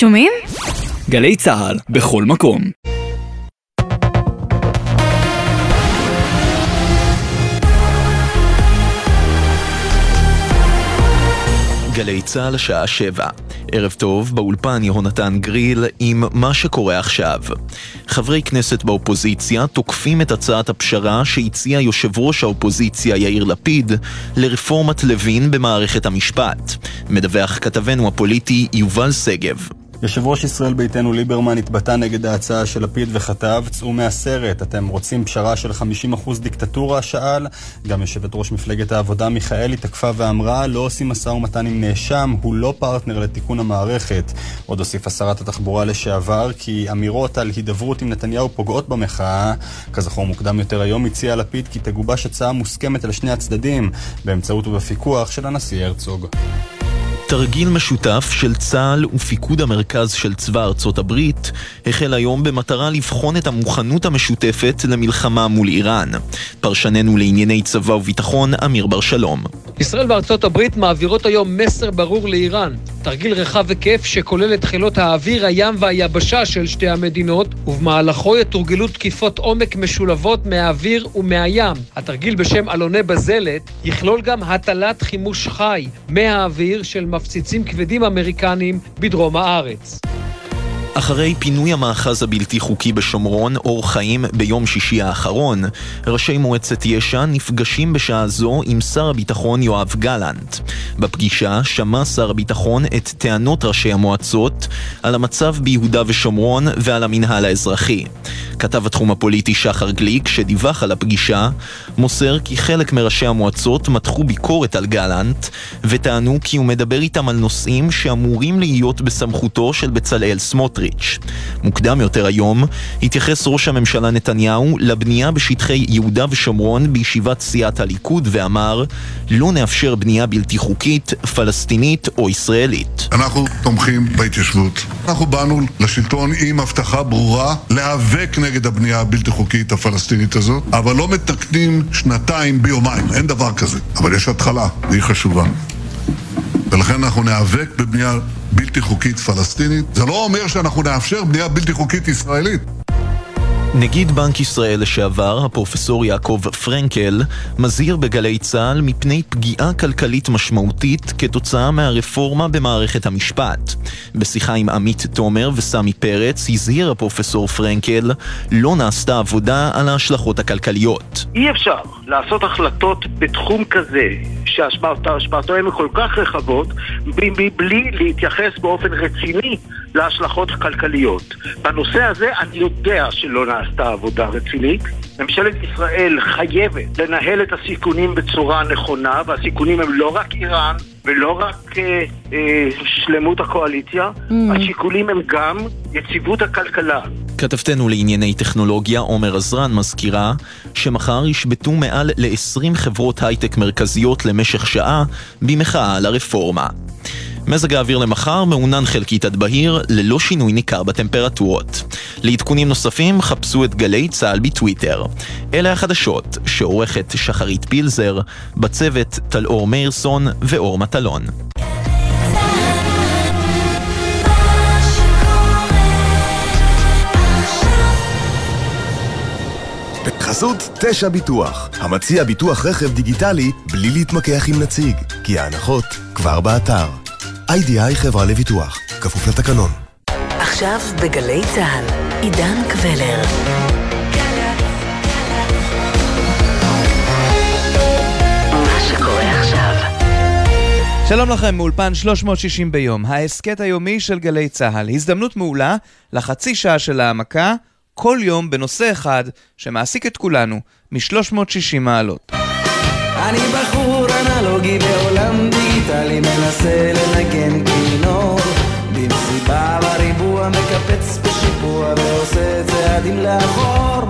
שומעים? גלי צה"ל, בכל מקום. גלי צה"ל השעה שבע. ערב טוב, באולפן יהונתן גריל עם מה שקורה עכשיו. חברי כנסת באופוזיציה תוקפים את הצעת הפשרה שהציע יושב ראש האופוזיציה יאיר לפיד לרפורמת לוין במערכת המשפט. מדווח כתבנו הפוליטי יובל שגב. יושב ראש ישראל ביתנו ליברמן התבטא נגד ההצעה של לפיד וכתב, צאו מהסרט, אתם רוצים פשרה של 50% דיקטטורה? שאל. גם יושבת ראש מפלגת העבודה מיכאלי תקפה ואמרה, לא עושים משא ומתן עם נאשם, הוא לא פרטנר לתיקון המערכת. עוד הוסיפה שרת התחבורה לשעבר, כי אמירות על הידברות עם נתניהו פוגעות במחאה. כזכור מוקדם יותר היום הציע לפיד כי תגובש הצעה מוסכמת על שני הצדדים, באמצעות ובפיקוח של הנשיא הרצוג. תרגיל משותף של צה"ל ופיקוד המרכז של צבא ארצות הברית החל היום במטרה לבחון את המוכנות המשותפת למלחמה מול איראן. פרשננו לענייני צבא וביטחון, אמיר בר שלום. ישראל וארצות הברית מעבירות היום מסר ברור לאיראן. תרגיל רחב היקף שכולל את חילות האוויר, הים והיבשה של שתי המדינות, ובמהלכו יתורגלו תקיפות עומק משולבות מהאוויר ומהים. התרגיל בשם אלוני בזלת יכלול גם הטלת חימוש חי מהאוויר של מפציצים כבדים אמריקניים בדרום הארץ. אחרי פינוי המאחז הבלתי חוקי בשומרון, אור חיים, ביום שישי האחרון, ראשי מועצת יש"ע נפגשים בשעה זו עם שר הביטחון יואב גלנט. בפגישה שמע שר הביטחון את טענות ראשי המועצות על המצב ביהודה ושומרון ועל המינהל האזרחי. כתב התחום הפוליטי שחר גליק, שדיווח על הפגישה, מוסר כי חלק מראשי המועצות מתחו ביקורת על גלנט, וטענו כי הוא מדבר איתם על נושאים שאמורים להיות בסמכותו של בצלאל סמוטריץ'. מוקדם יותר היום התייחס ראש הממשלה נתניהו לבנייה בשטחי יהודה ושומרון בישיבת סיעת הליכוד ואמר לא נאפשר בנייה בלתי חוקית, פלסטינית או ישראלית. אנחנו תומכים בהתיישבות. אנחנו באנו לשלטון עם הבטחה ברורה להיאבק נגד הבנייה הבלתי חוקית הפלסטינית הזאת, אבל לא מתקנים שנתיים ביומיים, אין דבר כזה. אבל יש התחלה, והיא חשובה. ולכן אנחנו ניאבק בבנייה בלתי חוקית פלסטינית. זה לא אומר שאנחנו נאפשר בנייה בלתי חוקית ישראלית. נגיד בנק ישראל לשעבר, הפרופסור יעקב פרנקל, מזהיר בגלי צה"ל מפני פגיעה כלכלית משמעותית כתוצאה מהרפורמה במערכת המשפט. בשיחה עם עמית תומר וסמי פרץ, הזהיר הפרופסור פרנקל, לא נעשתה עבודה על ההשלכות הכלכליות. אי אפשר לעשות החלטות בתחום כזה, שהשפעתו הן כל כך רחבות, מבלי להתייחס באופן רציני להשלכות הכלכליות. בנושא הזה אני יודע שלא נעשתה עבודה רצינית. ממשלת ישראל חייבת לנהל את הסיכונים בצורה נכונה, והסיכונים הם לא רק איראן ולא רק אה, אה, שלמות הקואליציה, mm. השיקולים הם גם יציבות הכלכלה. כתבתנו לענייני טכנולוגיה עומר עזרן מזכירה שמחר ישבתו מעל ל-20 חברות הייטק מרכזיות למשך שעה במחאה על הרפורמה. מזג האוויר למחר מעונן חלקית עד בהיר, ללא שינוי ניכר בטמפרטורות. לעדכונים נוספים חפשו את גלי צה"ל בטוויטר. אלה החדשות שעורכת שחרית פילזר, בצוות טלאור מאירסון ואור מטלון. בחסות תשע ביטוח, המציע ביטוח רכב דיגיטלי בלי להתמקח עם נציג, כי ההנחות כבר באתר. איי-די-איי חברה לביטוח, כפוף לתקנון. עכשיו בגלי צה"ל, עידן קבלר. שלום לכם, מאולפן 360 ביום, ההסכת היומי של גלי צה"ל. הזדמנות מעולה לחצי שעה של העמקה, כל יום בנושא אחד שמעסיק את כולנו, מ-360 מעלות. אני בחור אנלוגי בעולם דיגיטלי מנסה לנגן כינור במסיבה בריבוע מקפץ בשיפוע ועושה צעדים לאחור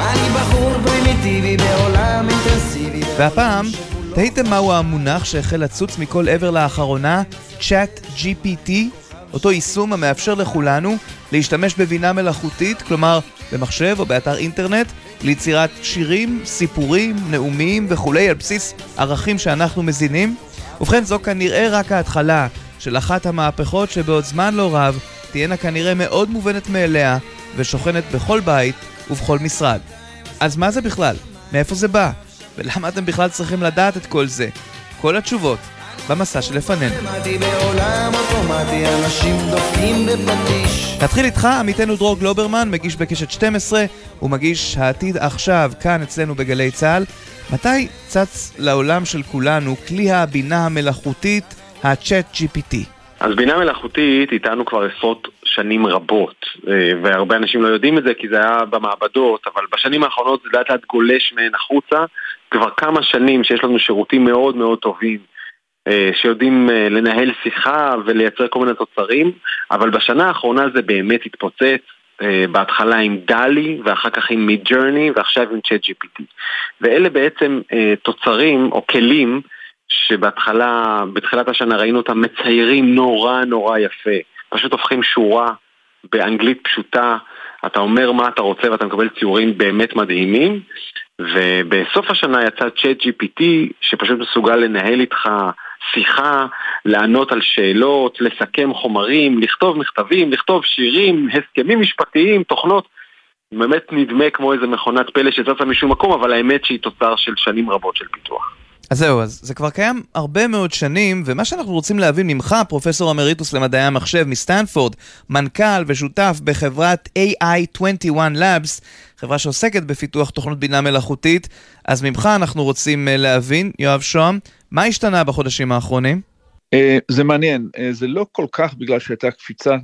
אני בחור פרימיטיבי בעולם אינטנסיבי והפעם, תהיתם מהו המונח שהחל לצוץ מכל עבר לאחרונה? צ'אט GPT? אותו יישום המאפשר לכולנו להשתמש בבינה מלאכותית, כלומר במחשב או באתר אינטרנט, ליצירת שירים, סיפורים, נאומים וכולי על בסיס ערכים שאנחנו מזינים. ובכן, זו כנראה רק ההתחלה של אחת המהפכות שבעוד זמן לא רב תהיינה כנראה מאוד מובנת מאליה ושוכנת בכל בית ובכל משרד. אז מה זה בכלל? מאיפה זה בא? ולמה אתם בכלל צריכים לדעת את כל זה? כל התשובות במסע שלפנינו. נתחיל איתך, עמיתנו דרור גלוברמן, מגיש בקשת 12, הוא מגיש העתיד עכשיו, כאן אצלנו בגלי צה"ל. מתי צץ לעולם של כולנו כלי הבינה המלאכותית, ה-Chat GPT? אז בינה מלאכותית איתנו כבר עשרות שנים רבות, אה, והרבה אנשים לא יודעים את זה כי זה היה במעבדות, אבל בשנים האחרונות זה לאט לאט גולש מהן החוצה, כבר כמה שנים שיש לנו שירותים מאוד מאוד טובים אה, שיודעים אה, לנהל שיחה ולייצר כל מיני תוצרים, אבל בשנה האחרונה זה באמת התפוצץ, בהתחלה עם דלי ואחר כך עם מיד ג'רני ועכשיו עם צ'אט GPT. ואלה בעצם תוצרים או כלים שבהתחלה, בתחילת השנה ראינו אותם מציירים נורא נורא יפה. פשוט הופכים שורה באנגלית פשוטה, אתה אומר מה אתה רוצה ואתה מקבל ציורים באמת מדהימים, ובסוף השנה יצא צ'אט GPT שפשוט מסוגל לנהל איתך שיחה, לענות על שאלות, לסכם חומרים, לכתוב מכתבים, לכתוב שירים, הסכמים משפטיים, תוכנות. באמת נדמה כמו איזה מכונת פלא שצצה משום מקום, אבל האמת שהיא תוצר של שנים רבות של פיתוח. אז זהו, אז זה כבר קיים הרבה מאוד שנים, ומה שאנחנו רוצים להבין ממך, פרופסור אמריטוס למדעי המחשב מסטנפורד, מנכ"ל ושותף בחברת AI21 Labs, חברה שעוסקת בפיתוח תוכנות בינה מלאכותית, אז ממך אנחנו רוצים אה, להבין, יואב שוהם, מה השתנה בחודשים האחרונים? אה, זה מעניין, אה, זה לא כל כך בגלל שהייתה קפיצה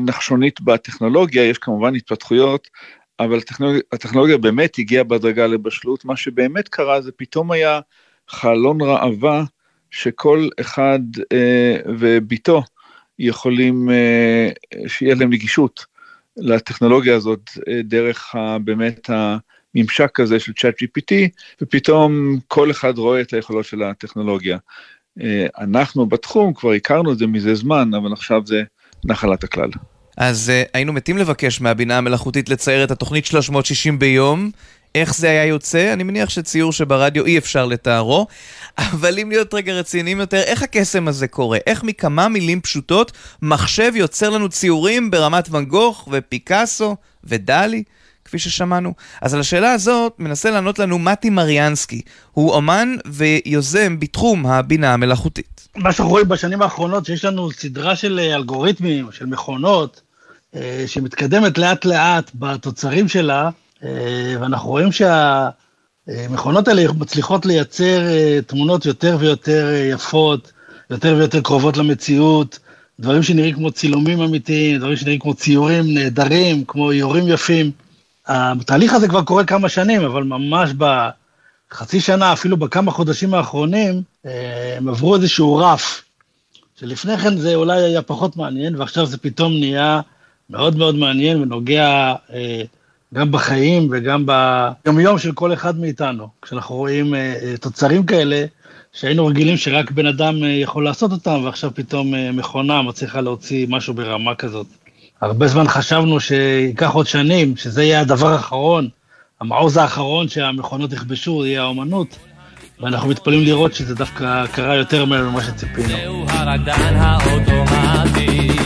נחשונית בטכנולוגיה, יש כמובן התפתחויות, אבל הטכנולוגיה, הטכנולוגיה באמת הגיעה בהדרגה לבשלות, מה שבאמת קרה זה פתאום היה חלון ראווה שכל אחד אה, וביתו יכולים, אה, שיהיה להם נגישות לטכנולוגיה הזאת אה, דרך ה, באמת הממשק הזה של צ'אט GPT, ופתאום כל אחד רואה את היכולות של הטכנולוגיה. אה, אנחנו בתחום כבר הכרנו את זה מזה זמן, אבל עכשיו זה נחלת הכלל. אז uh, היינו מתים לבקש מהבינה המלאכותית לצייר את התוכנית 360 ביום. איך זה היה יוצא? אני מניח שציור שברדיו אי אפשר לתארו. אבל אם להיות רגע רציניים יותר, איך הקסם הזה קורה? איך מכמה מילים פשוטות מחשב יוצר לנו ציורים ברמת ואן גוך ופיקאסו ודלי? כפי ששמענו. אז על השאלה הזאת מנסה לענות לנו מתי מריאנסקי. הוא אומן ויוזם בתחום הבינה המלאכותית. מה שאנחנו רואים בשנים האחרונות, שיש לנו סדרה של אלגוריתמים, של מכונות, אה, שמתקדמת לאט לאט בתוצרים שלה, אה, ואנחנו רואים שהמכונות האלה מצליחות לייצר אה, תמונות יותר ויותר יפות, יותר ויותר קרובות למציאות, דברים שנראים כמו צילומים אמיתיים, דברים שנראים כמו ציורים נהדרים, כמו איורים יפים. התהליך הזה כבר קורה כמה שנים, אבל ממש בחצי שנה, אפילו בכמה חודשים האחרונים, הם עברו איזשהו רף, שלפני כן זה אולי היה פחות מעניין, ועכשיו זה פתאום נהיה מאוד מאוד מעניין ונוגע אה, גם בחיים וגם ביום-יום של כל אחד מאיתנו. כשאנחנו רואים אה, אה, תוצרים כאלה, שהיינו רגילים שרק בן אדם יכול לעשות אותם, ועכשיו פתאום מכונה מצליחה להוציא משהו ברמה כזאת. הרבה זמן חשבנו שייקח עוד שנים, שזה יהיה הדבר האחרון, המעוז האחרון שהמכונות יכבשו, יהיה האומנות, ואנחנו מתפלאים לראות שזה דווקא קרה יותר מהר ממה שציפינו. זהו הרקדן האוטומטי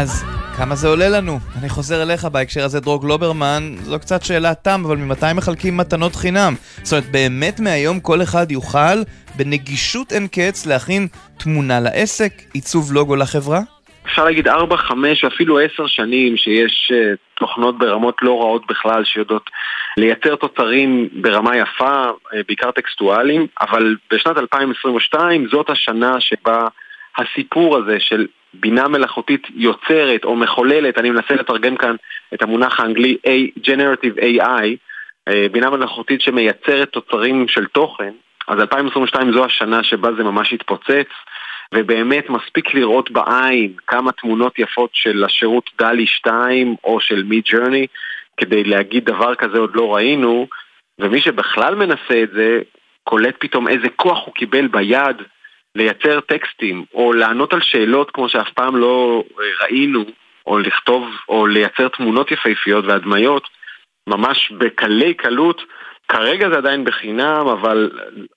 אז כמה זה עולה לנו? אני חוזר אליך בהקשר הזה, דרור גלוברמן, זו קצת שאלת תם, אבל ממתי מחלקים מתנות חינם? זאת אומרת, באמת מהיום כל אחד יוכל בנגישות אין קץ להכין תמונה לעסק, עיצוב לוגו לחברה? אפשר להגיד 4, 5 ואפילו 10 שנים שיש uh, תוכנות ברמות לא רעות בכלל שיודעות לייצר תוצרים ברמה יפה, uh, בעיקר טקסטואליים, אבל בשנת 2022 זאת השנה שבה הסיפור הזה של בינה מלאכותית יוצרת או מחוללת, אני מנסה לתרגם כאן את המונח האנגלי A, Generative AI, אה, בינה מלאכותית שמייצרת תוצרים של תוכן, אז 2022 זו השנה שבה זה ממש התפוצץ, ובאמת מספיק לראות בעין כמה תמונות יפות של השירות דלי 2 או של מי ג'רני, כדי להגיד דבר כזה עוד לא ראינו, ומי שבכלל מנסה את זה, קולט פתאום איזה כוח הוא קיבל ביד לייצר טקסטים, או לענות על שאלות כמו שאף פעם לא ראינו, או לכתוב, או לייצר תמונות יפהפיות והדמיות, ממש בקלי קלות, כרגע זה עדיין בחינם, אבל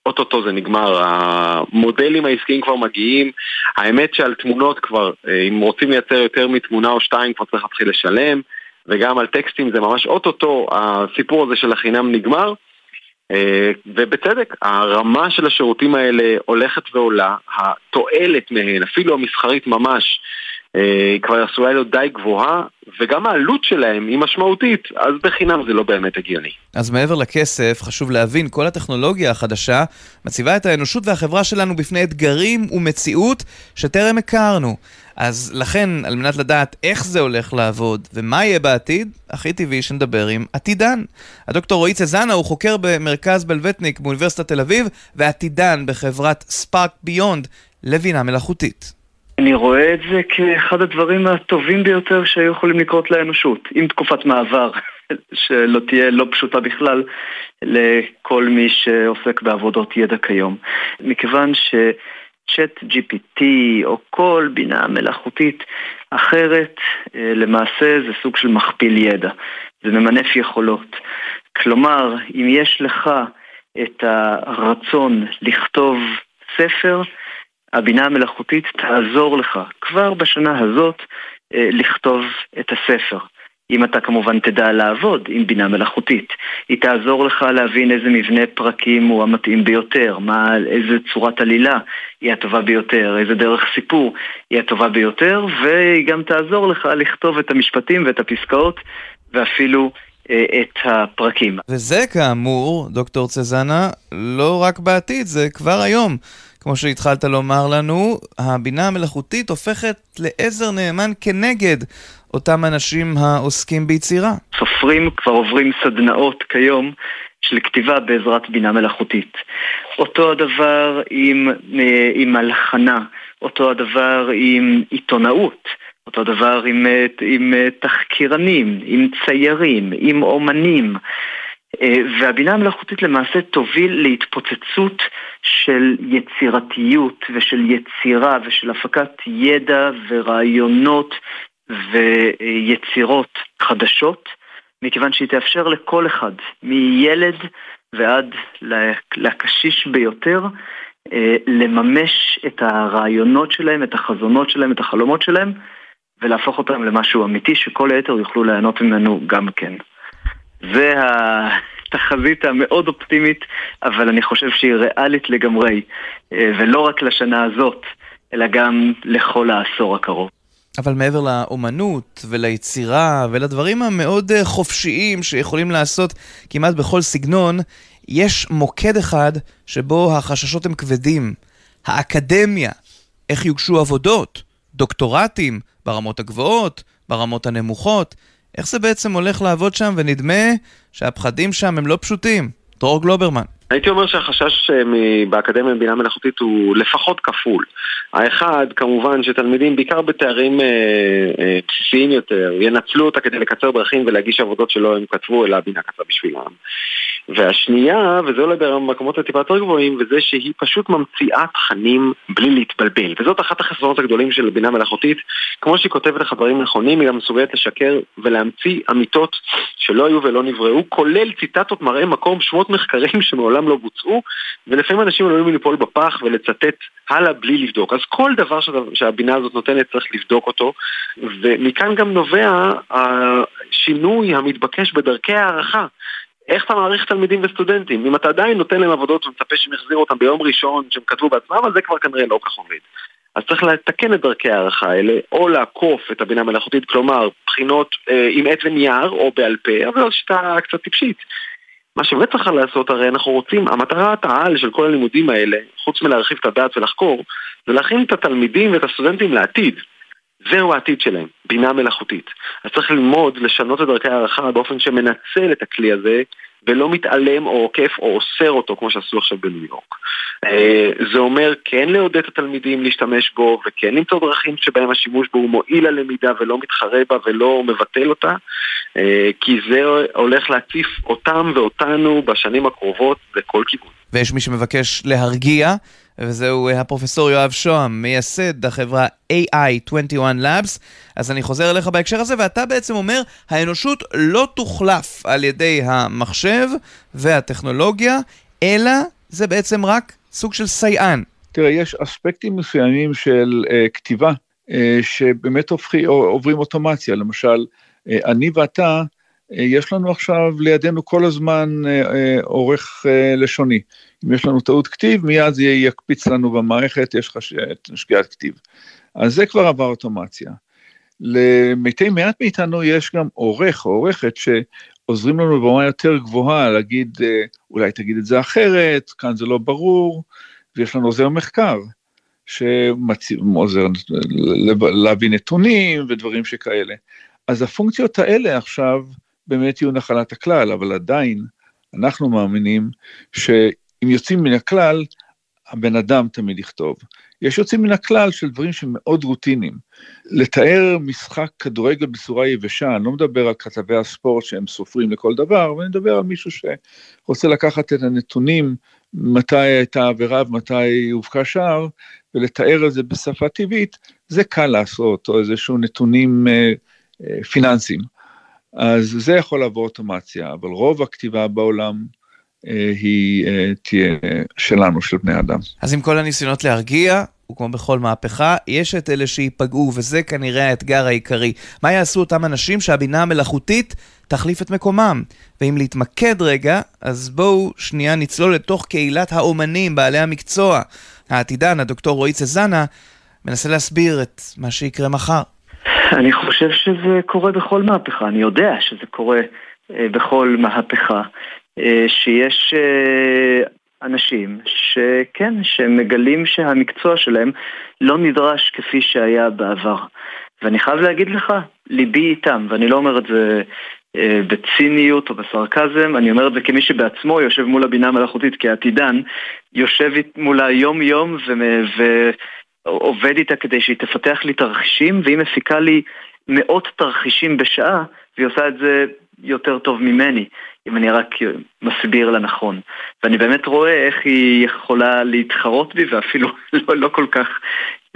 אוטוטו זה נגמר. המודלים העסקיים כבר מגיעים. האמת שעל תמונות כבר, אה, אם רוצים לייצר יותר מתמונה או שתיים, כבר צריך להתחיל לשלם. וגם על טקסטים זה ממש אוטוטו, הסיפור הזה של החינם נגמר. אה, ובצדק, הרמה של השירותים האלה הולכת ועולה, התועלת מהן, אפילו המסחרית ממש, היא אה, כבר עשויה להיות די גבוהה, וגם העלות שלהם היא משמעותית, אז בחינם זה לא באמת הגיוני. אז מעבר לכסף, חשוב להבין, כל הטכנולוגיה החדשה מציבה את האנושות והחברה שלנו בפני אתגרים ומציאות שטרם הכרנו. אז לכן, על מנת לדעת איך זה הולך לעבוד ומה יהיה בעתיד, הכי טבעי שנדבר עם עתידן. הדוקטור רועי צזנה הוא חוקר במרכז בלווטניק באוניברסיטת תל אביב, ועתידן בחברת ספארק ביונד לבינה מלאכותית. אני רואה את זה כאחד הדברים הטובים ביותר שהיו יכולים לקרות לאנושות, עם תקופת מעבר שלא תהיה לא פשוטה בכלל לכל מי שעוסק בעבודות ידע כיום. מכיוון שצ'אט GPT או כל בינה מלאכותית אחרת, אה, למעשה זה סוג של מכפיל ידע, זה ממנף יכולות. כלומר, אם יש לך את הרצון לכתוב ספר, הבינה המלאכותית תעזור לך כבר בשנה הזאת אה, לכתוב את הספר. אם אתה כמובן תדע לעבוד עם בינה מלאכותית. היא תעזור לך להבין איזה מבנה פרקים הוא המתאים ביותר, מה, איזה צורת עלילה היא הטובה ביותר, איזה דרך סיפור היא הטובה ביותר, והיא גם תעזור לך לכתוב את המשפטים ואת הפסקאות ואפילו אה, את הפרקים. וזה כאמור, דוקטור צזנה, לא רק בעתיד, זה כבר היום. כמו שהתחלת לומר לנו, הבינה המלאכותית הופכת לעזר נאמן כנגד אותם אנשים העוסקים ביצירה. סופרים כבר עוברים סדנאות כיום של כתיבה בעזרת בינה מלאכותית. אותו הדבר עם, אה, עם הלחנה, אותו הדבר עם עיתונאות. אותו דבר עם, אה, עם אה, תחקירנים, עם ציירים, עם אומנים. אה, והבינה המלאכותית למעשה תוביל להתפוצצות של יצירתיות ושל יצירה ושל הפקת ידע ורעיונות ויצירות חדשות, מכיוון שהיא תאפשר לכל אחד, מילד ועד לקשיש ביותר, אה, לממש את הרעיונות שלהם, את החזונות שלהם, את החלומות שלהם, ולהפוך אותם למשהו אמיתי שכל היתר יוכלו ליהנות ממנו גם כן. זה התחזית המאוד אופטימית, אבל אני חושב שהיא ריאלית לגמרי, אה, ולא רק לשנה הזאת, אלא גם לכל העשור הקרוב. אבל מעבר לאומנות וליצירה ולדברים המאוד אה, חופשיים שיכולים לעשות כמעט בכל סגנון, יש מוקד אחד שבו החששות הם כבדים. האקדמיה, איך יוגשו עבודות, דוקטורטים, ברמות הגבוהות, ברמות הנמוכות. איך זה בעצם הולך לעבוד שם, ונדמה שהפחדים שם הם לא פשוטים. דרור גלוברמן. הייתי אומר שהחשש אה, באקדמיה לבינה מלאכותית הוא לפחות כפול. האחד, כמובן שתלמידים, בעיקר בתארים אה, אה, בסיסיים יותר, ינצלו אותה כדי לקצר דרכים ולהגיש עבודות שלא הם כתבו, אלא הבינה כתבה בשבילם. והשנייה, וזה אולי במקומות הטיפה יותר גבוהים, וזה שהיא פשוט ממציאה תכנים בלי להתבלבל. וזאת אחת החסרונות הגדולים של בינה מלאכותית. כמו שהיא כותבת לך דברים נכונים, היא גם מסוגלת לשקר ולהמציא אמיתות שלא היו ולא נבראו, כולל ציטטות מראה מקום, שמות מחקרים שמעולם לא בוצעו, ולפעמים אנשים עלולים ליפול בפח ולצטט הלאה בלי לבדוק. אז כל דבר שהבינה הזאת נותנת צריך לבדוק אותו, ומכאן גם נובע השינוי המתבקש בדרכי הערכה. איך אתה מעריך תלמידים וסטודנטים? אם אתה עדיין נותן להם עבודות ומצפה שהם יחזירו אותם ביום ראשון שהם כתבו בעצמם, אז זה כבר כנראה לא כך עובד. אז צריך לתקן את דרכי הערכה האלה, או לעקוף את הבינה המלאכותית, כלומר, בחינות אה, עם עט ונייר או בעל פה, אבל זו שיטה קצת טיפשית. מה שבאמת צריך לעשות, הרי אנחנו רוצים, המטרת העל של כל הלימודים האלה, חוץ מלהרחיב את הדעת ולחקור, זה להכין את התלמידים ואת הסטודנטים לעתיד. זהו העתיד שלהם, בינה מלאכותית. אז צריך ללמוד, לשנות את דרכי הערכה באופן שמנצל את הכלי הזה, ולא מתעלם או עוקף או אוסר אותו, כמו שעשו עכשיו בניו יורק. אה, זה אומר כן לעודד את התלמידים להשתמש בו, וכן למצוא דרכים שבהם השימוש בו הוא מועיל ללמידה ולא מתחרה בה ולא מבטל אותה, אה, כי זה הולך להציף אותם ואותנו בשנים הקרובות בכל כיוון. ויש מי שמבקש להרגיע וזהו הפרופסור יואב שוהם, מייסד החברה AI21 Labs. אז אני חוזר אליך בהקשר הזה, ואתה בעצם אומר, האנושות לא תוחלף על ידי המחשב והטכנולוגיה, אלא זה בעצם רק סוג של סייען. תראה, יש אספקטים מסוימים של uh, כתיבה uh, שבאמת הופכי, עוברים אוטומציה. למשל, uh, אני ואתה, uh, יש לנו עכשיו לידינו כל הזמן uh, uh, עורך uh, לשוני. אם יש לנו טעות כתיב, מיד זה יקפיץ לנו במערכת, יש לך שגיאת כתיב. אז זה כבר עבר אוטומציה. למתי מעט מאיתנו יש גם עורך או עורכת שעוזרים לנו ברמה יותר גבוהה להגיד, אולי תגיד את זה אחרת, כאן זה לא ברור, ויש לנו עוזר מחקר, שעוזר להביא נתונים ודברים שכאלה. אז הפונקציות האלה עכשיו באמת יהיו נחלת הכלל, אבל עדיין אנחנו מאמינים שאם יוצאים מן הכלל, הבן אדם תמיד יכתוב. יש יוצאים מן הכלל של דברים שמאוד רוטיניים. לתאר משחק כדורגל בצורה יבשה, אני לא מדבר על כתבי הספורט שהם סופרים לכל דבר, אבל אני מדבר על מישהו שרוצה לקחת את הנתונים מתי הייתה עבירה ומתי הובקע שער, ולתאר את זה בשפה טבעית, זה קל לעשות, או איזשהו נתונים אה, אה, פיננסיים. אז זה יכול לעבור אוטומציה, אבל רוב הכתיבה בעולם היא אה, תהיה שלנו, של בני אדם. אז עם כל הניסיונות להרגיע, וכמו בכל מהפכה, יש את אלה שייפגעו, וזה כנראה האתגר העיקרי. מה יעשו אותם אנשים שהבינה המלאכותית תחליף את מקומם? ואם להתמקד רגע, אז בואו שנייה נצלול לתוך קהילת האומנים, בעלי המקצוע. העתידן, הדוקטור רועי צזנה, מנסה להסביר את מה שיקרה מחר. אני חושב שזה קורה בכל מהפכה, אני יודע שזה קורה אה, בכל מהפכה. אה, שיש אה, אנשים שכן, שמגלים שהמקצוע שלהם לא נדרש כפי שהיה בעבר. ואני חייב להגיד לך, ליבי איתם, ואני לא אומר את זה אה, בציניות או בסרקזם, אני אומר את זה כמי שבעצמו יושב מול הבינה המלאכותית כעתידן, יושב מולה יום-יום ועובד איתה כדי שהיא תפתח לי תרחישים, והיא מפיקה לי מאות תרחישים בשעה, והיא עושה את זה יותר טוב ממני. אם אני רק מסביר לה נכון. ואני באמת רואה איך היא יכולה להתחרות בי, ואפילו לא, לא כל כך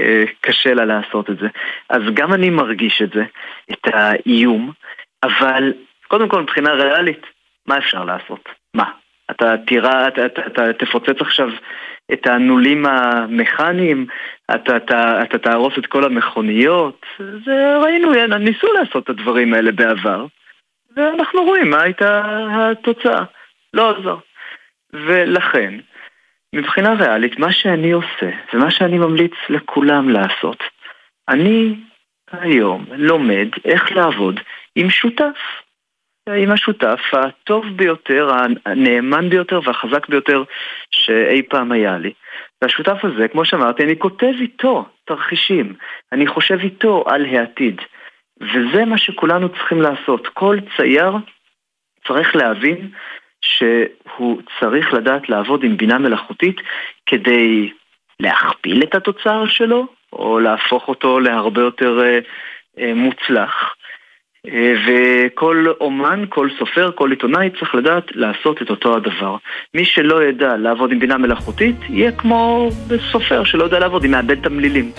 אה, קשה לה לעשות את זה. אז גם אני מרגיש את זה, את האיום, אבל קודם כל מבחינה ריאלית, מה אפשר לעשות? מה? אתה תירה, אתה, אתה, אתה תפוצץ עכשיו את הנולים המכניים, אתה, אתה, אתה תהרוס את כל המכוניות, זה ראינו, ניסו לעשות את הדברים האלה בעבר. ואנחנו רואים מה הייתה התוצאה. לא עזר. ולכן, מבחינה ריאלית, מה שאני עושה, ומה שאני ממליץ לכולם לעשות, אני היום לומד איך לעבוד עם שותף. עם השותף הטוב ביותר, הנאמן ביותר והחזק ביותר שאי פעם היה לי. והשותף הזה, כמו שאמרתי, אני כותב איתו תרחישים, אני חושב איתו על העתיד. וזה מה שכולנו צריכים לעשות. כל צייר צריך להבין שהוא צריך לדעת לעבוד עם בינה מלאכותית כדי להכפיל את התוצר שלו, או להפוך אותו להרבה יותר אה, אה, מוצלח. אה, וכל אומן, כל סופר, כל עיתונאי צריך לדעת לעשות את אותו הדבר. מי שלא ידע לעבוד עם בינה מלאכותית, יהיה כמו סופר שלא יודע לעבוד, היא מאבד תמלילים.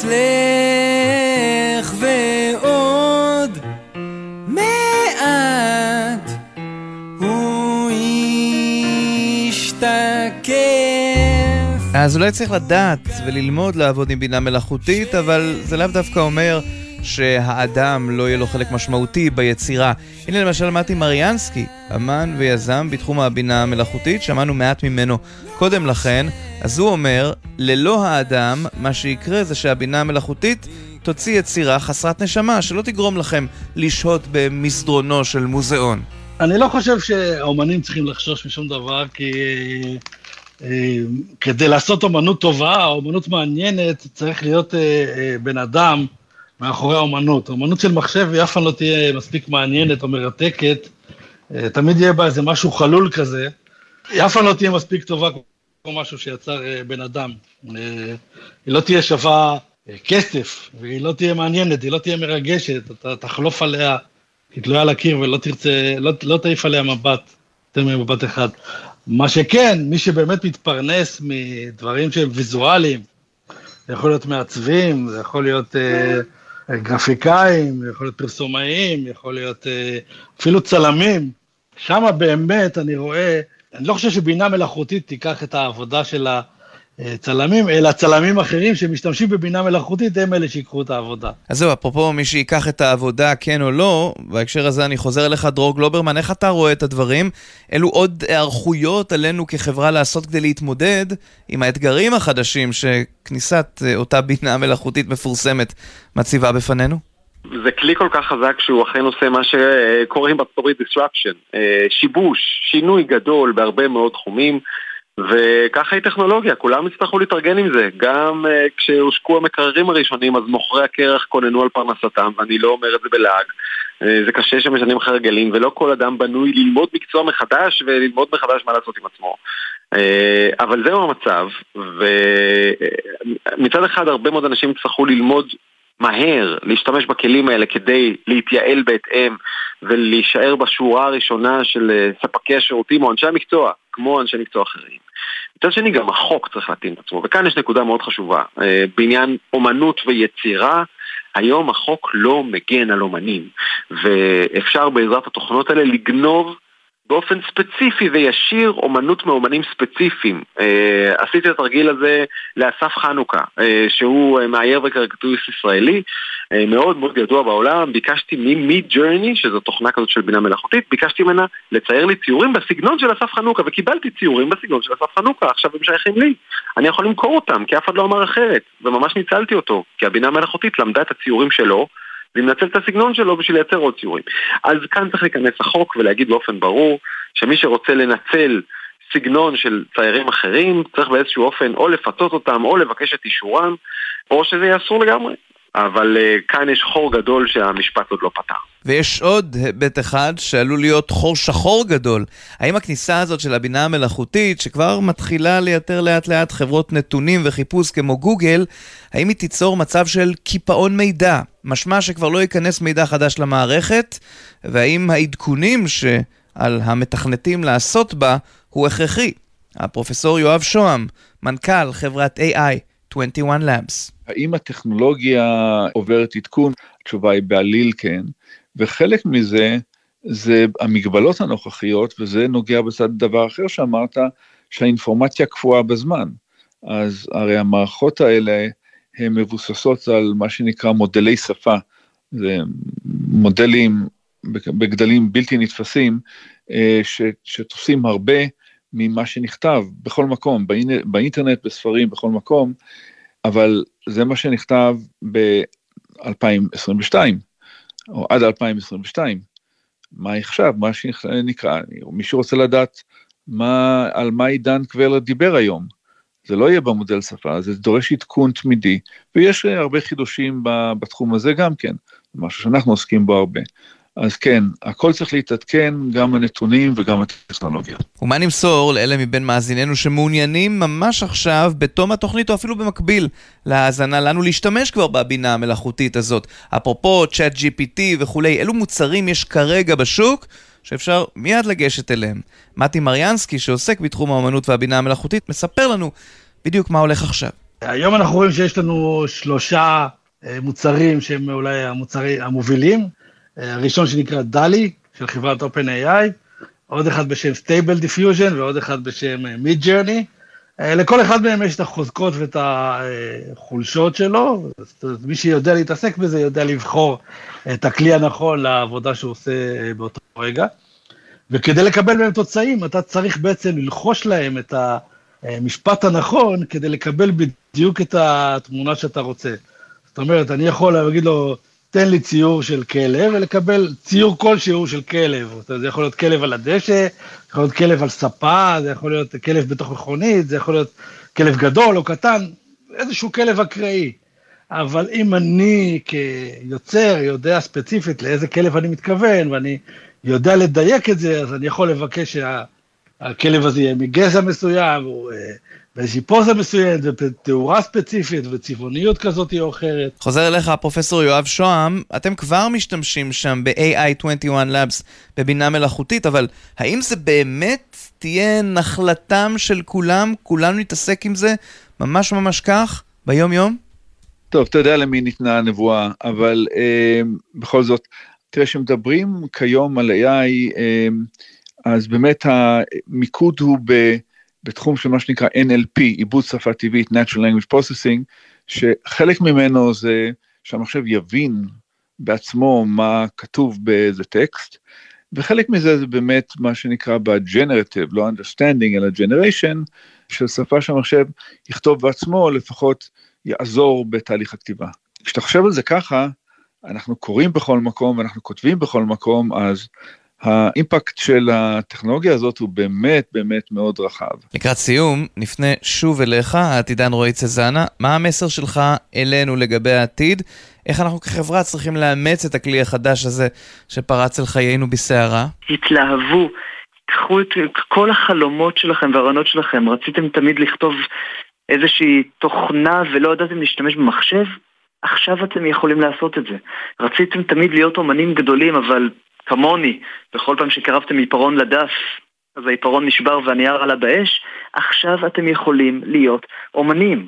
אצלך ועוד מעט הוא ישתקף. אז אולי צריך לדעת וללמוד לעבוד עם בינה מלאכותית, אבל זה לאו דווקא אומר שהאדם לא יהיה לו חלק משמעותי ביצירה. הנה למשל מתי מריאנסקי, אמן ויזם בתחום הבינה המלאכותית, שמענו מעט ממנו קודם לכן, אז הוא אומר, ללא האדם, מה שיקרה זה שהבינה המלאכותית תוציא יצירה חסרת נשמה, שלא תגרום לכם לשהות במסדרונו של מוזיאון. אני לא חושב שהאומנים צריכים לחשוש משום דבר, כי אה, כדי לעשות אומנות טובה, אומנות מעניינת, צריך להיות אה, אה, בן אדם מאחורי האומנות. אומנות של מחשב היא אף פעם לא תהיה מספיק מעניינת או מרתקת, אה, תמיד יהיה בה איזה משהו חלול כזה, היא אף פעם לא תהיה מספיק טובה כמו משהו שיצר אה, בן אדם. אה, היא לא תהיה שווה כסף, והיא לא תהיה מעניינת, היא לא תהיה מרגשת, אתה תחלוף עליה, היא תלויה על הקיר ולא תרצה, לא, לא תעיף עליה מבט, יותר ממבט אחד. מה שכן, מי שבאמת מתפרנס מדברים שהם ויזואליים, זה יכול להיות מעצבים, זה יכול להיות אה, גרפיקאים, יכול להיות פרסומאים, יכול להיות אה, אפילו צלמים. שם באמת אני רואה, אני לא חושב שבינה מלאכותית תיקח את העבודה של הצלמים, אלא צלמים אחרים שמשתמשים בבינה מלאכותית, הם אלה שיקחו את העבודה. אז זהו, אפרופו מי שיקח את העבודה, כן או לא, בהקשר הזה אני חוזר אליך, דרור גלוברמן, איך אתה רואה את הדברים? אלו עוד היערכויות עלינו כחברה לעשות כדי להתמודד עם האתגרים החדשים שכניסת אה, אותה בינה מלאכותית מפורסמת מציבה בפנינו? זה כלי כל כך חזק שהוא אכן עושה מה שקוראים הברית disruption, אה, שיבוש, שינוי גדול בהרבה מאוד תחומים. וככה היא טכנולוגיה, כולם יצטרכו להתארגן עם זה. גם uh, כשהושקו המקררים הראשונים, אז מוכרי הקרח כוננו על פרנסתם, ואני לא אומר את זה בלעג. Uh, זה קשה שמשנים לך הרגלים, ולא כל אדם בנוי ללמוד מקצוע מחדש וללמוד מחדש מה לעשות עם עצמו. Uh, אבל זהו המצב, ומצד אחד הרבה מאוד אנשים יצטרכו ללמוד מהר להשתמש בכלים האלה כדי להתייעל בהתאם ולהישאר בשורה הראשונה של ספקי השירותים או אנשי המקצוע, כמו אנשי מקצוע אחרים. מצד שני גם החוק צריך להתאים את עצמו, וכאן יש נקודה מאוד חשובה. אה, בעניין אומנות ויצירה, היום החוק לא מגן על אומנים, ואפשר בעזרת התוכנות האלה לגנוב באופן ספציפי וישיר אומנות מאומנים ספציפיים. אה, עשיתי את התרגיל הזה לאסף חנוכה, אה, שהוא מאייר וקריקטוריסט ישראלי, אה, מאוד מאוד ידוע בעולם, ביקשתי מ-Me Journey, שזו תוכנה כזאת של בינה מלאכותית, ביקשתי ממנה לצייר לי ציורים בסגנון של אסף חנוכה, וקיבלתי ציורים בסגנון של אסף חנוכה, עכשיו הם שייכים לי. אני יכול למכור אותם, כי אף אחד לא אמר אחרת, וממש ניצלתי אותו, כי הבינה המלאכותית למדה את הציורים שלו, והיא מנצלת את הסגנון שלו בשביל לייצר עוד ציורים. אז כאן צריך להיכנס החוק ולהגיד באופן ברור שמי שרוצה לנצל סגנון של ציירים אחרים, צריך באיזשהו אופן או לפצות אותם או לבקש את אישורם, או שזה יהיה אסור לגמרי. אבל uh, כאן יש חור גדול שהמשפט עוד לא פתר. ויש עוד היבט אחד שעלול להיות חור שחור גדול. האם הכניסה הזאת של הבינה המלאכותית, שכבר מתחילה לייתר לאט לאט חברות נתונים וחיפוש כמו גוגל, האם היא תיצור מצב של קיפאון מידע? משמע שכבר לא ייכנס מידע חדש למערכת, והאם העדכונים שעל המתכנתים לעשות בה הוא הכרחי? הפרופסור יואב שוהם, מנכ"ל חברת AI 21 Labs. האם הטכנולוגיה עוברת עדכון? התשובה היא בעליל כן, וחלק מזה זה המגבלות הנוכחיות, וזה נוגע בצד דבר אחר שאמרת, שהאינפורמציה קפואה בזמן. אז הרי המערכות האלה הן מבוססות על מה שנקרא מודלי שפה, זה מודלים בגדלים בלתי נתפסים, אה, שתופסים הרבה ממה שנכתב בכל מקום, באינטרנט, בספרים, בכל מקום, אבל זה מה שנכתב ב-2022, או עד 2022. מה עכשיו, מה שנקרא, מישהו רוצה לדעת מה, על מה עידן קבלר דיבר היום. זה לא יהיה במודל שפה, זה דורש עדכון תמידי, ויש הרבה חידושים בתחום הזה גם כן, משהו שאנחנו עוסקים בו הרבה. אז כן, הכל צריך להתעדכן, גם הנתונים וגם הטכנולוגיה. ומה נמסור לאלה מבין מאזיננו שמעוניינים ממש עכשיו, בתום התוכנית או אפילו במקביל להאזנה לנו, להשתמש כבר בבינה המלאכותית הזאת? אפרופו צ'אט GPT וכולי, אילו מוצרים יש כרגע בשוק שאפשר מיד לגשת אליהם? מתי מריאנסקי, שעוסק בתחום האמנות והבינה המלאכותית, מספר לנו בדיוק מה הולך עכשיו. היום אנחנו רואים שיש לנו שלושה אה, מוצרים שהם אולי המוצרים המובילים. הראשון שנקרא דלי, של חברת OpenAI, עוד אחד בשם Stable Diffusion ועוד אחד בשם אה, Mid Journey. אה, לכל אחד מהם יש את החוזקות ואת החולשות שלו, מי שיודע להתעסק בזה יודע לבחור את הכלי הנכון לעבודה שהוא עושה אה, באותו רגע. וכדי לקבל מהם תוצאים, אתה צריך בעצם ללחוש להם את המשפט הנכון כדי לקבל בדיוק את התמונה שאתה רוצה. זאת אומרת, אני יכול להגיד לו, תן לי ציור של כלב ולקבל ציור כלשהו של כלב. זה יכול להיות כלב על הדשא, זה יכול להיות כלב על ספה, זה יכול להיות כלב בתוך מכונית, זה יכול להיות כלב גדול או קטן, איזשהו כלב אקראי. אבל אם אני כיוצר יודע ספציפית לאיזה כלב אני מתכוון, ואני יודע לדייק את זה, אז אני יכול לבקש שהכלב הזה יהיה מגזע מסוים, הוא אה, באיזושהי פוזה מסוימת, ותאורה ספציפית, וצבעוניות כזאת או אחרת. חוזר אליך, פרופסור יואב שוהם, אתם כבר משתמשים שם ב-AI21 Labs בבינה מלאכותית, אבל האם זה באמת תהיה נחלתם של כולם? כולנו נתעסק עם זה ממש ממש כך, ביום-יום? טוב, אתה יודע למי ניתנה הנבואה, אבל אה, בכל זאת, תראה, כשמדברים כיום על AI, אה, אז באמת המיקוד הוא ב... בתחום של מה שנקרא NLP, עיבוד שפה טבעית, Natural Language Processing, שחלק ממנו זה שהמחשב יבין בעצמו מה כתוב באיזה טקסט, וחלק מזה זה באמת מה שנקרא ב-Generative, לא understanding אלא generation, של שפה שהמחשב יכתוב בעצמו, לפחות יעזור בתהליך הכתיבה. כשאתה חושב על זה ככה, אנחנו קוראים בכל מקום ואנחנו כותבים בכל מקום, אז האימפקט של הטכנולוגיה הזאת הוא באמת באמת מאוד רחב. לקראת סיום, נפנה שוב אליך, העתידן רועי צזנה, מה המסר שלך אלינו לגבי העתיד? איך אנחנו כחברה צריכים לאמץ את הכלי החדש הזה שפרץ על חיינו בסערה? התלהבו, קחו את כל החלומות שלכם והרעיונות שלכם, רציתם תמיד לכתוב איזושהי תוכנה ולא ידעתם להשתמש במחשב? עכשיו אתם יכולים לעשות את זה. רציתם תמיד להיות אומנים גדולים, אבל כמוני, בכל פעם שקרבתם עיפרון לדף, אז העיפרון נשבר והנייר עלה באש, עכשיו אתם יכולים להיות אומנים.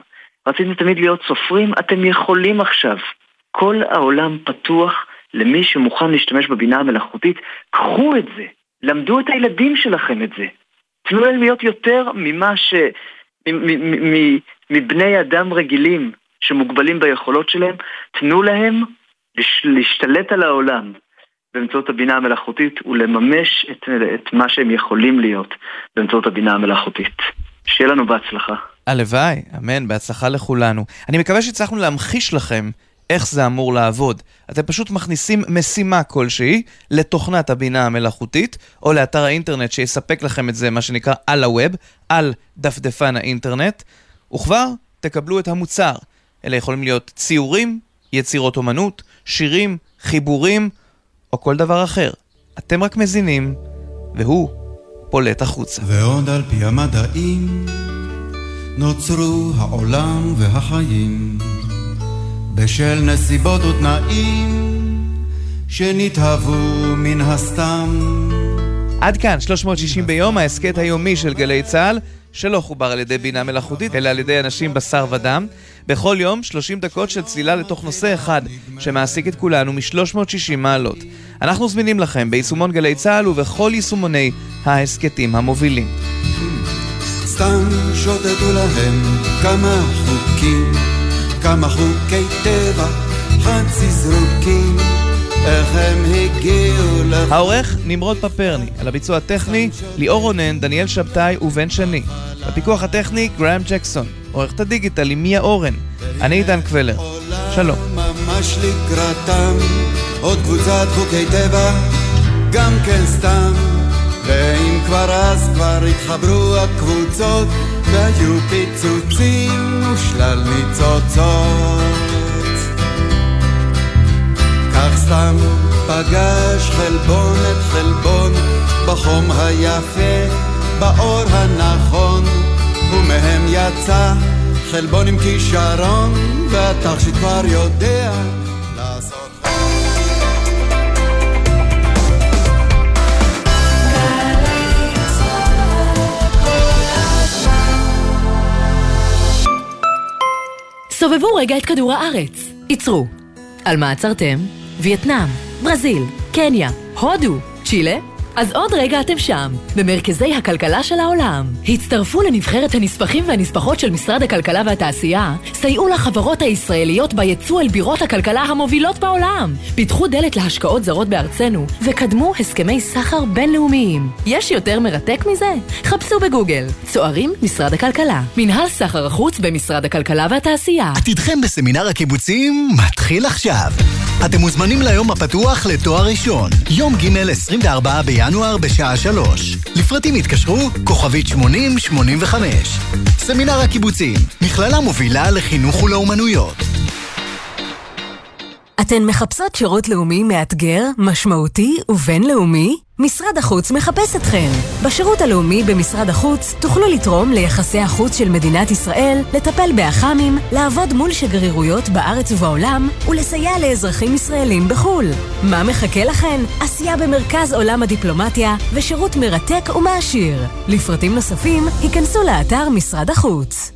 רציתם תמיד להיות סופרים, אתם יכולים עכשיו. כל העולם פתוח למי שמוכן להשתמש בבינה המלאכותית, קחו את זה, למדו את הילדים שלכם את זה. תנו להם להיות יותר ממה ש... מבני אדם רגילים שמוגבלים ביכולות שלהם, תנו להם להשתלט על העולם. באמצעות הבינה המלאכותית ולממש את, את מה שהם יכולים להיות באמצעות הבינה המלאכותית. שיהיה לנו בהצלחה. הלוואי, אמן, בהצלחה לכולנו. אני מקווה שהצלחנו להמחיש לכם איך זה אמור לעבוד. אתם פשוט מכניסים משימה כלשהי לתוכנת הבינה המלאכותית, או לאתר האינטרנט שיספק לכם את זה, מה שנקרא על הווב, על דפדפן האינטרנט, וכבר תקבלו את המוצר. אלה יכולים להיות ציורים, יצירות אומנות, שירים, חיבורים, או כל דבר אחר. אתם רק מזינים, והוא פולט החוצה. ועוד על פי המדעים נוצרו העולם והחיים בשל נסיבות ותנאים שנתהוו מן הסתם. עד כאן 360 ביום, ההסכת היומי של גלי צה"ל. שלא חובר על ידי בינה מלאכותית, אלא על ידי אנשים בשר ודם. בכל יום 30 דקות של צלילה לתוך נושא אחד, שמעסיק את כולנו מ-360 מעלות. אנחנו זמינים לכם ביישומון גלי צה"ל ובכל יישומוני ההסכתים המובילים. סתם שוטטו להם כמה חוקים, כמה חוקי טבע חצי זרוקים. איך הם הגיעו לך... העורך נמרוד פפרני, על הביצוע הטכני ליאור רונן, דניאל שבתאי ובן שני. בפיקוח הטכני גראם ג'קסון. עורכת הדיגיטל היא מיה אורן. אני עידן קבלר. שלום. ממש לקראתם עוד קבוצת חוקי טבע, גם כן סתם. ואם כבר אז כבר התחברו הקבוצות, והיו פיצוצים ושלל ניצוצות. סתם פגש חלבון את חלבון בחום היפה, באור הנכון, ומהם יצא חלבון עם כישרון, והתכשיט כבר יודע. סובבו רגע את כדור הארץ. עצרו. על מה עצרתם? וייטנאם, ברזיל, קניה, הודו, צ'ילה? אז עוד רגע אתם שם, במרכזי הכלכלה של העולם. הצטרפו לנבחרת הנספחים והנספחות של משרד הכלכלה והתעשייה, סייעו לחברות הישראליות ביצוא אל בירות הכלכלה המובילות בעולם, פיתחו דלת להשקעות זרות בארצנו, וקדמו הסכמי סחר בינלאומיים. יש יותר מרתק מזה? חפשו בגוגל. צוערים, משרד הכלכלה. מנהל סחר החוץ במשרד הכלכלה והתעשייה. עתידכם בסמינר הקיבוצים מתחיל עכשיו. אתם מוזמנים ליום הפתוח לתואר ראשון, יום ג' 24 בינואר בשעה 3. לפרטים התקשרו, כוכבית 8085. סמינר הקיבוצים, מכללה מובילה לחינוך ולאומנויות. אתן מחפשות שירות לאומי מאתגר, משמעותי ובינלאומי? משרד החוץ מחפש אתכן. בשירות הלאומי במשרד החוץ תוכלו לתרום ליחסי החוץ של מדינת ישראל, לטפל באח"מים, לעבוד מול שגרירויות בארץ ובעולם ולסייע לאזרחים ישראלים בחו"ל. מה מחכה לכן? עשייה במרכז עולם הדיפלומטיה ושירות מרתק ומעשיר. לפרטים נוספים, היכנסו לאתר משרד החוץ.